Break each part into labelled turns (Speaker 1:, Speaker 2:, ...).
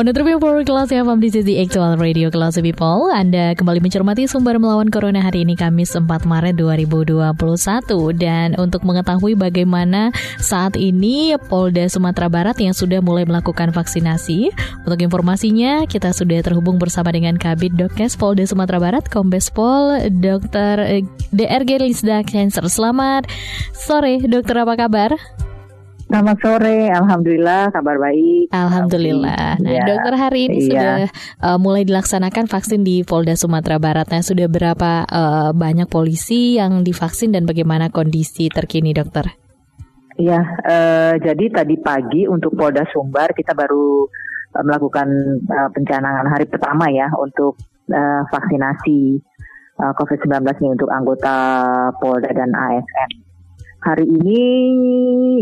Speaker 1: Monotropy Power Class FM di sisi Actual Radio Class People Anda kembali mencermati sumber melawan Corona hari ini Kamis 4 Maret 2021 Dan untuk mengetahui bagaimana saat ini Polda Sumatera Barat yang sudah mulai melakukan vaksinasi Untuk informasinya kita sudah terhubung bersama dengan Kabit Dokes Polda Sumatera Barat Kombes Pol Dr. DRG Lisda Cancer Selamat sore dokter apa kabar?
Speaker 2: Selamat sore, alhamdulillah kabar baik.
Speaker 1: Alhamdulillah. Nah,
Speaker 2: ya.
Speaker 1: dokter hari ini
Speaker 2: Iya.
Speaker 1: sudah uh, mulai dilaksanakan vaksin di Polda Sumatera Barat. Nah, sudah berapa uh, banyak polisi yang divaksin dan bagaimana kondisi terkini, dokter?
Speaker 2: Iya, eh, jadi tadi pagi untuk Polda Sumbar kita baru eh, melakukan eh, pencanangan hari pertama ya untuk eh, vaksinasi eh, COVID-19 ini untuk anggota Polda dan ASN. Hari ini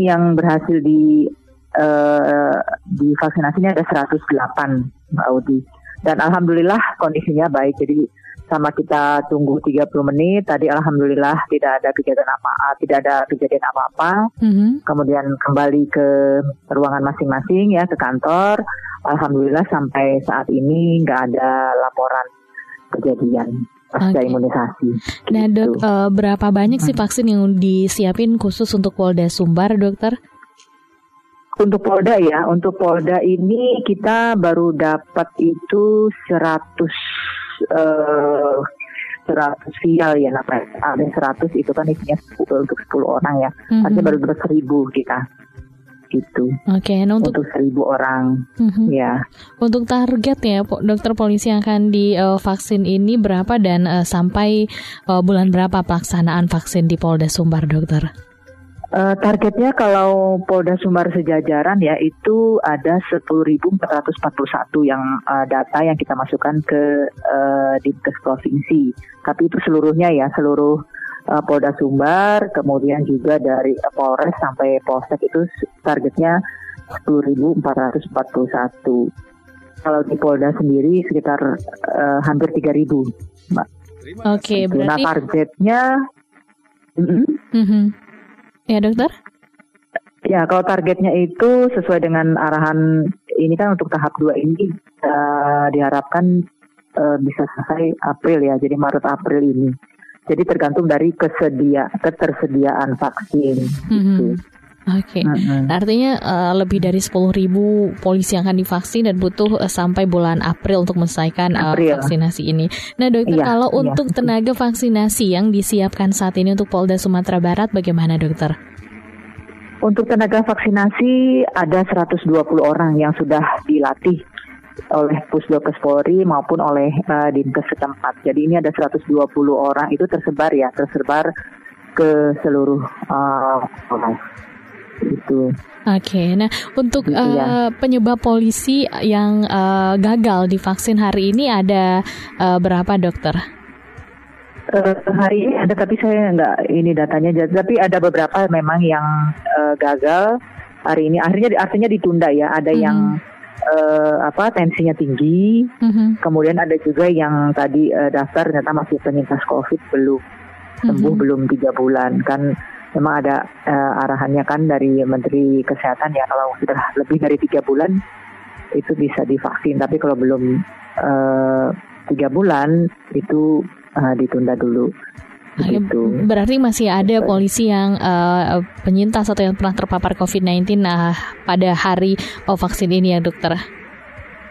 Speaker 2: yang berhasil di eh, divaksinasinya ada 108 Mbak Audi. Dan alhamdulillah kondisinya baik. Jadi sama kita tunggu 30 menit. Tadi alhamdulillah tidak ada kejadian apa tidak ada kejadian apa-apa.
Speaker 1: Mhm.
Speaker 2: Kemudian kembali ke ruangan masing-masing ya ke kantor. Alhamdulillah sampai saat ini nggak ada laporan kejadian pasca
Speaker 1: Oke.
Speaker 2: imunisasi.
Speaker 1: Nah,
Speaker 2: Gitu.
Speaker 1: dok, uh, berapa banyak sih vaksin yang disiapin khusus untuk Polda Sumbar, dokter?
Speaker 2: Untuk Polda ya, untuk Polda ini kita baru dapat itu 100 eh 100 vial ya namanya. Ada 100 itu kan isinya 10 untuk 10 orang ya.
Speaker 1: Mhm.
Speaker 2: Artinya baru dapat 1000 kita. Gitu.
Speaker 1: Oke, nah untuk
Speaker 2: Untuk 1000 orang
Speaker 1: Mhm.
Speaker 2: ya.
Speaker 1: untuk target ya, po- dokter polisi yang akan divaksin ini berapa dan uh, sampai uh, bulan berapa pelaksanaan vaksin di Polda Sumbar, dokter?
Speaker 2: Eh, targetnya kalau Polda Sumbar sejajaran ya itu ada 10.441 yang eh, data yang kita masukkan ke eh, Dinkes provinsi. Tapi itu seluruhnya ya seluruh eh, Polda Sumbar, kemudian juga dari eh, Polres sampai Polsek itu targetnya 10.441. Kalau di Polda sendiri sekitar eh, hampir 3.000, Mbak.
Speaker 1: Oke.
Speaker 2: Nah
Speaker 1: berarti
Speaker 2: targetnya, Mm-mm.
Speaker 1: Mhm. Ya dokter?
Speaker 2: Ya, kalau targetnya itu sesuai dengan arahan ini kan untuk tahap 2 ini eh, diharapkan eh, bisa selesai April ya, jadi Maret April ini. Jadi tergantung dari kesedia ketersediaan vaksin. Gitu.
Speaker 1: Mhm. Oke.
Speaker 2: Mm-mm.
Speaker 1: Artinya eh, lebih dari 10.000 polisi yang akan divaksin dan butuh eh, sampai bulan April untuk menyelesaikan eh,
Speaker 2: April.
Speaker 1: vaksinasi ini. Nah, dokter
Speaker 2: Iya,
Speaker 1: kalau
Speaker 2: iya,
Speaker 1: untuk tenaga vaksinasi yang disiapkan saat ini untuk Polda Sumatera Barat bagaimana, dokter?
Speaker 2: Untuk tenaga vaksinasi ada 120 orang yang sudah dilatih oleh Pusdokes Polri maupun oleh eh, Dinkes setempat. Jadi ini ada 120 orang itu tersebar ya, tersebar ke seluruh Polres. Itu.
Speaker 1: Oke, nah untuk
Speaker 2: Gitu ya.
Speaker 1: penyebab polisi yang eh, gagal divaksin hari ini ada eh, berapa, dokter?
Speaker 2: Eh, hari ini ada tapi saya nggak ini datanya jadi- tapi ada beberapa memang yang eh, gagal hari ini akhirnya artinya ditunda ya ada
Speaker 1: Mhm.
Speaker 2: yang eh, apa tensinya tinggi
Speaker 1: Mhm.
Speaker 2: kemudian ada juga yang tadi eh, daftar ternyata masih penyintas covid belum sembuh
Speaker 1: Mhm.
Speaker 2: belum tiga bulan kan memang ada eh, arahannya kan dari Menteri Kesehatan ya kalau sudah lebih dari tiga bulan itu bisa divaksin tapi kalau belum tiga bulan itu eh, ditunda dulu gitu.
Speaker 1: Berarti masih ada polisi yang eh, penyintas atau yang pernah terpapar COVID-19 nah, pada hari oh, vaksin ini ya dokter.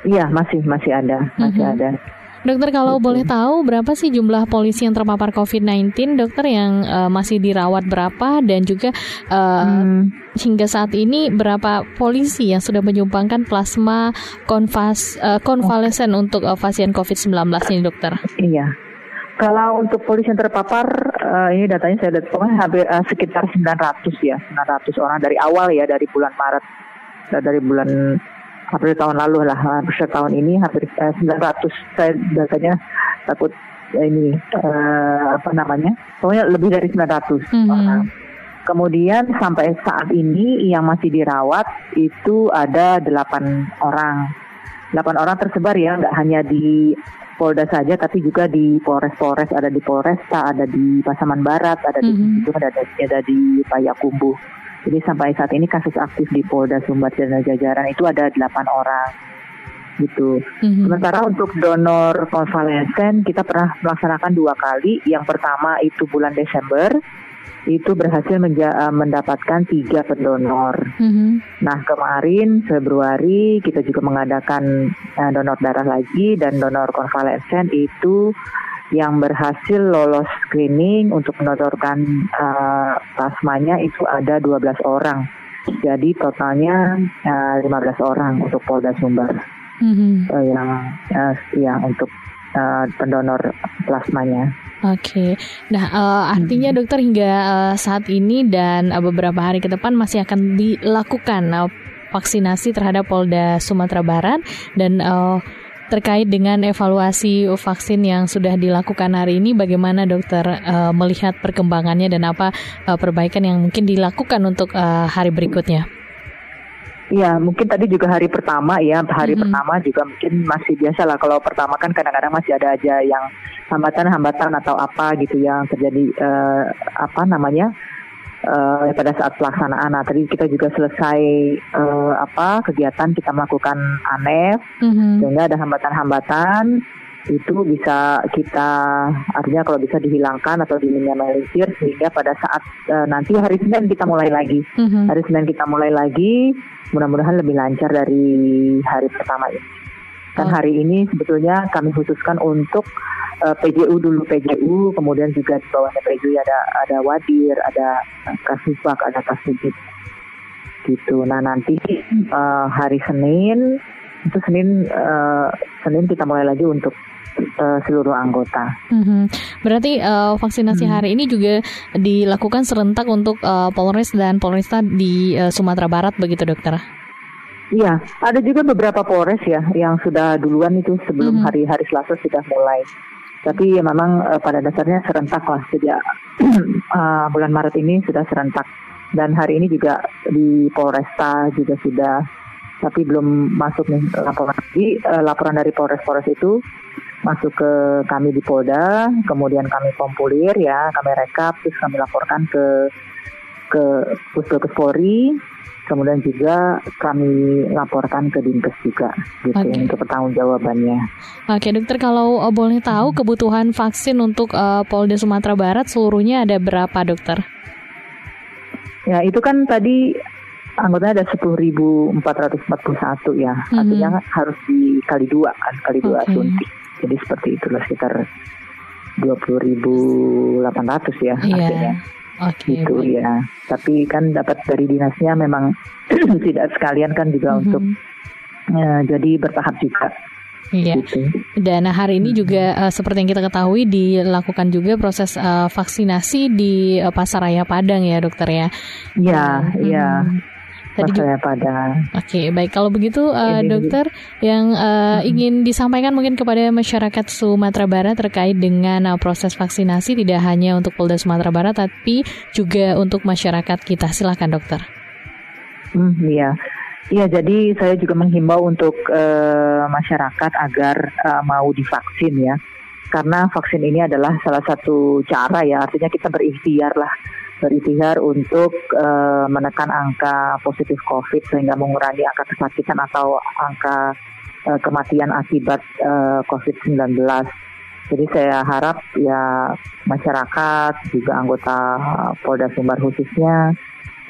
Speaker 2: Iya masih masih ada masih
Speaker 1: Mhm.
Speaker 2: ada.
Speaker 1: Dokter kalau
Speaker 2: Gitu.
Speaker 1: boleh tahu berapa sih jumlah polisi yang terpapar COVID-19 dokter yang eh, masih dirawat berapa dan juga eh,
Speaker 2: Hmm,
Speaker 1: hingga saat ini berapa polisi yang sudah menyumbangkan plasma konvas eh, konvalesen untuk eh, pasien COVID-19 ini dokter?
Speaker 2: iya. Kalau untuk polisi yang terpapar, uh, ini datanya saya lihat pokoknya hampir uh, sekitar 900 ya, 900 orang dari awal ya dari bulan Maret, uh, dari bulan April tahun lalu lah, hampir tahun ini hampir uh, 900. Saya datanya takut uh, ini uh, apa namanya, pokoknya lebih dari 900 mm-hmm. orang. Kemudian sampai saat ini yang masih dirawat itu ada delapan orang. Delapan orang tersebar ya, nggak hanya di Polda saja tapi juga di Polres-Polres ada di Polresta, ada di Pasaman Barat, ada di mm -hmm. ada, ada di Payakumbuh. Jadi sampai saat ini kasus aktif di Polda Sumbar dan Jajaran itu ada delapan orang gitu. Mm-hmm. Sementara untuk donor konvalesen kita pernah melaksanakan dua kali. Yang pertama itu bulan Desember itu berhasil menja- eh, mendapatkan tiga pendonor. Mm-hmm. Nah kemarin Februari kita juga mengadakan uh, donor darah lagi dan donor konvalesen itu yang berhasil lolos screening untuk mendonorkan uh, plasmanya itu ada 12 orang. Jadi totalnya uh, 15 orang untuk Polda Sumbar mm-hmm. uh, yang uh, yang untuk uh, pendonor plasmanya.
Speaker 1: Oke, okay. nah uh, artinya hmm. dokter hingga uh, saat ini dan uh, beberapa hari ke depan masih akan dilakukan uh, vaksinasi terhadap Polda Sumatera Barat dan uh, terkait dengan evaluasi vaksin yang sudah dilakukan hari ini, bagaimana dokter uh, melihat perkembangannya dan apa uh, perbaikan yang mungkin dilakukan untuk uh, hari berikutnya?
Speaker 2: Ya, mungkin tadi juga hari pertama ya, hari mm -hmm. pertama juga mungkin masih biasa lah. Kalau pertama kan kadang-kadang masih ada aja yang hambatan-hambatan atau apa gitu yang terjadi uh, apa namanya uh, pada saat pelaksanaan. Nah, tadi kita juga selesai uh, apa kegiatan kita melakukan anef, mm -hmm. sehingga ada hambatan-hambatan itu bisa kita artinya kalau bisa dihilangkan atau diminimalisir sehingga pada saat uh, nanti hari Senin kita mulai lagi mm-hmm. hari Senin kita mulai lagi mudah-mudahan lebih lancar dari hari pertama ini kan oh. hari ini sebetulnya kami khususkan untuk uh, eh, PJU dulu PJU kemudian juga di bawahnya PJU ada ada Wadir ada Kasubak ada Kasubit gitu nah nanti uh, hari Senin itu Senin uh, Senin kita mulai lagi untuk uh, seluruh anggota. Mm-hmm.
Speaker 1: Berarti uh, vaksinasi mm. hari ini juga dilakukan serentak untuk uh, Polres dan Polresta di uh, Sumatera Barat begitu dokter?
Speaker 2: Iya, ada juga beberapa Polres ya yang sudah duluan itu sebelum mm-hmm. hari-hari Selasa sudah mulai. Tapi ya memang uh, pada dasarnya serentak lah sejak uh, bulan Maret ini sudah serentak dan hari ini juga di Polresta juga sudah tapi belum masuk nih laporan lagi uh, laporan dari Polres-Polres itu masuk ke kami di Polda, kemudian kami kompulir ya, kami rekap, terus kami laporkan ke ke Puskesmas Polri, kemudian juga kami laporkan ke Dinkes juga gitu okay. untuk pertanggungjawabannya.
Speaker 1: Oke, okay, dokter kalau uh, boleh tahu hmm. kebutuhan vaksin untuk uh, Polda Sumatera Barat seluruhnya ada berapa, dokter?
Speaker 2: Ya, itu kan tadi anggotanya ada 10.441 ya. Hmm. Artinya harus dikali dua kan, kali dua okay. suntik. Jadi seperti itulah sekitar 20.800 ya yeah. artinya. Okay, itu baik. ya. Tapi kan dapat dari dinasnya memang tidak sekalian kan juga mm -hmm. untuk uh, jadi bertahap juga.
Speaker 1: Iya. Gitu. Dan hari ini juga uh, seperti yang kita ketahui dilakukan juga proses uh, vaksinasi di uh, Pasaraya Padang ya, dokter ya.
Speaker 2: Iya, iya. Hmm. Tadi pada.
Speaker 1: Oke, okay, baik. Kalau begitu, uh, dokter yang uh, hmm. ingin disampaikan mungkin kepada masyarakat Sumatera Barat terkait dengan uh, proses vaksinasi tidak hanya untuk Polda Sumatera Barat, tapi juga untuk masyarakat kita. Silakan, dokter.
Speaker 2: Hmm, iya. Iya, jadi saya juga menghimbau untuk uh, masyarakat agar uh, mau divaksin ya, karena vaksin ini adalah salah satu cara ya, artinya kita berikhtiar lah berikhtiar untuk uh, menekan angka positif COVID sehingga mengurangi angka kesakitan atau angka uh, kematian akibat uh, COVID-19. Jadi saya harap ya masyarakat juga anggota Polda Sumbar khususnya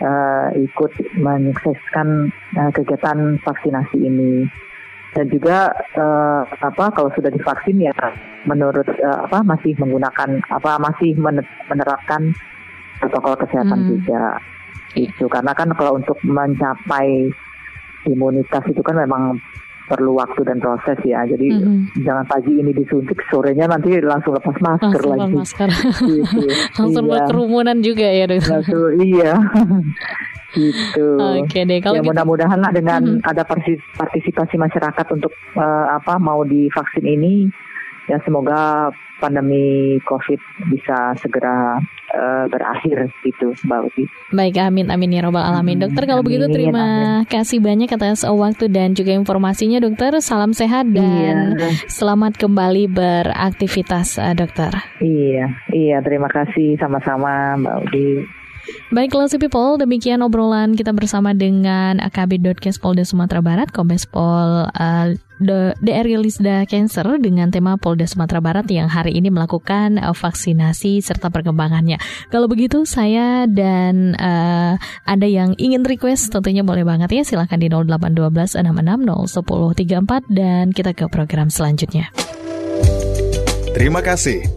Speaker 2: uh, ikut menyukseskan uh, kegiatan vaksinasi ini dan juga uh, apa kalau sudah divaksin ya menurut uh, apa masih menggunakan apa masih menerapkan protokol kesehatan hmm. juga itu karena kan kalau untuk mencapai imunitas itu kan memang perlu waktu dan proses ya. Jadi mm-hmm. jangan pagi ini disuntik, sorenya nanti langsung lepas masker
Speaker 1: langsung
Speaker 2: lagi.
Speaker 1: masker. gitu. langsung iya. kerumunan juga ya dokter.
Speaker 2: Langsung, iya. gitu.
Speaker 1: Oke deh. Kalau
Speaker 2: ya gitu, mudah-mudahan lah dengan mm-hmm. ada partisipasi masyarakat untuk uh, apa mau divaksin ini ya semoga pandemi COVID bisa segera uh, berakhir gitu Mbak Uti.
Speaker 1: Baik, amin amin ya robbal alamin. Dokter kalau amin, begitu terima amin. kasih banyak atas waktu dan juga informasinya dokter. Salam sehat dan iya. selamat kembali beraktivitas uh, dokter.
Speaker 2: Iya, iya terima kasih sama-sama Mbak Uti.
Speaker 1: Baik, Classy People, demikian obrolan kita bersama dengan AKB Polda Sumatera Barat, Kombes Pol uh, DR Lisda Cancer dengan tema Polda Sumatera Barat yang hari ini melakukan uh, vaksinasi serta perkembangannya. Kalau begitu saya dan uh, Anda yang ingin request tentunya boleh banget ya silahkan di 0812 66 dan kita ke program selanjutnya.
Speaker 3: Terima kasih.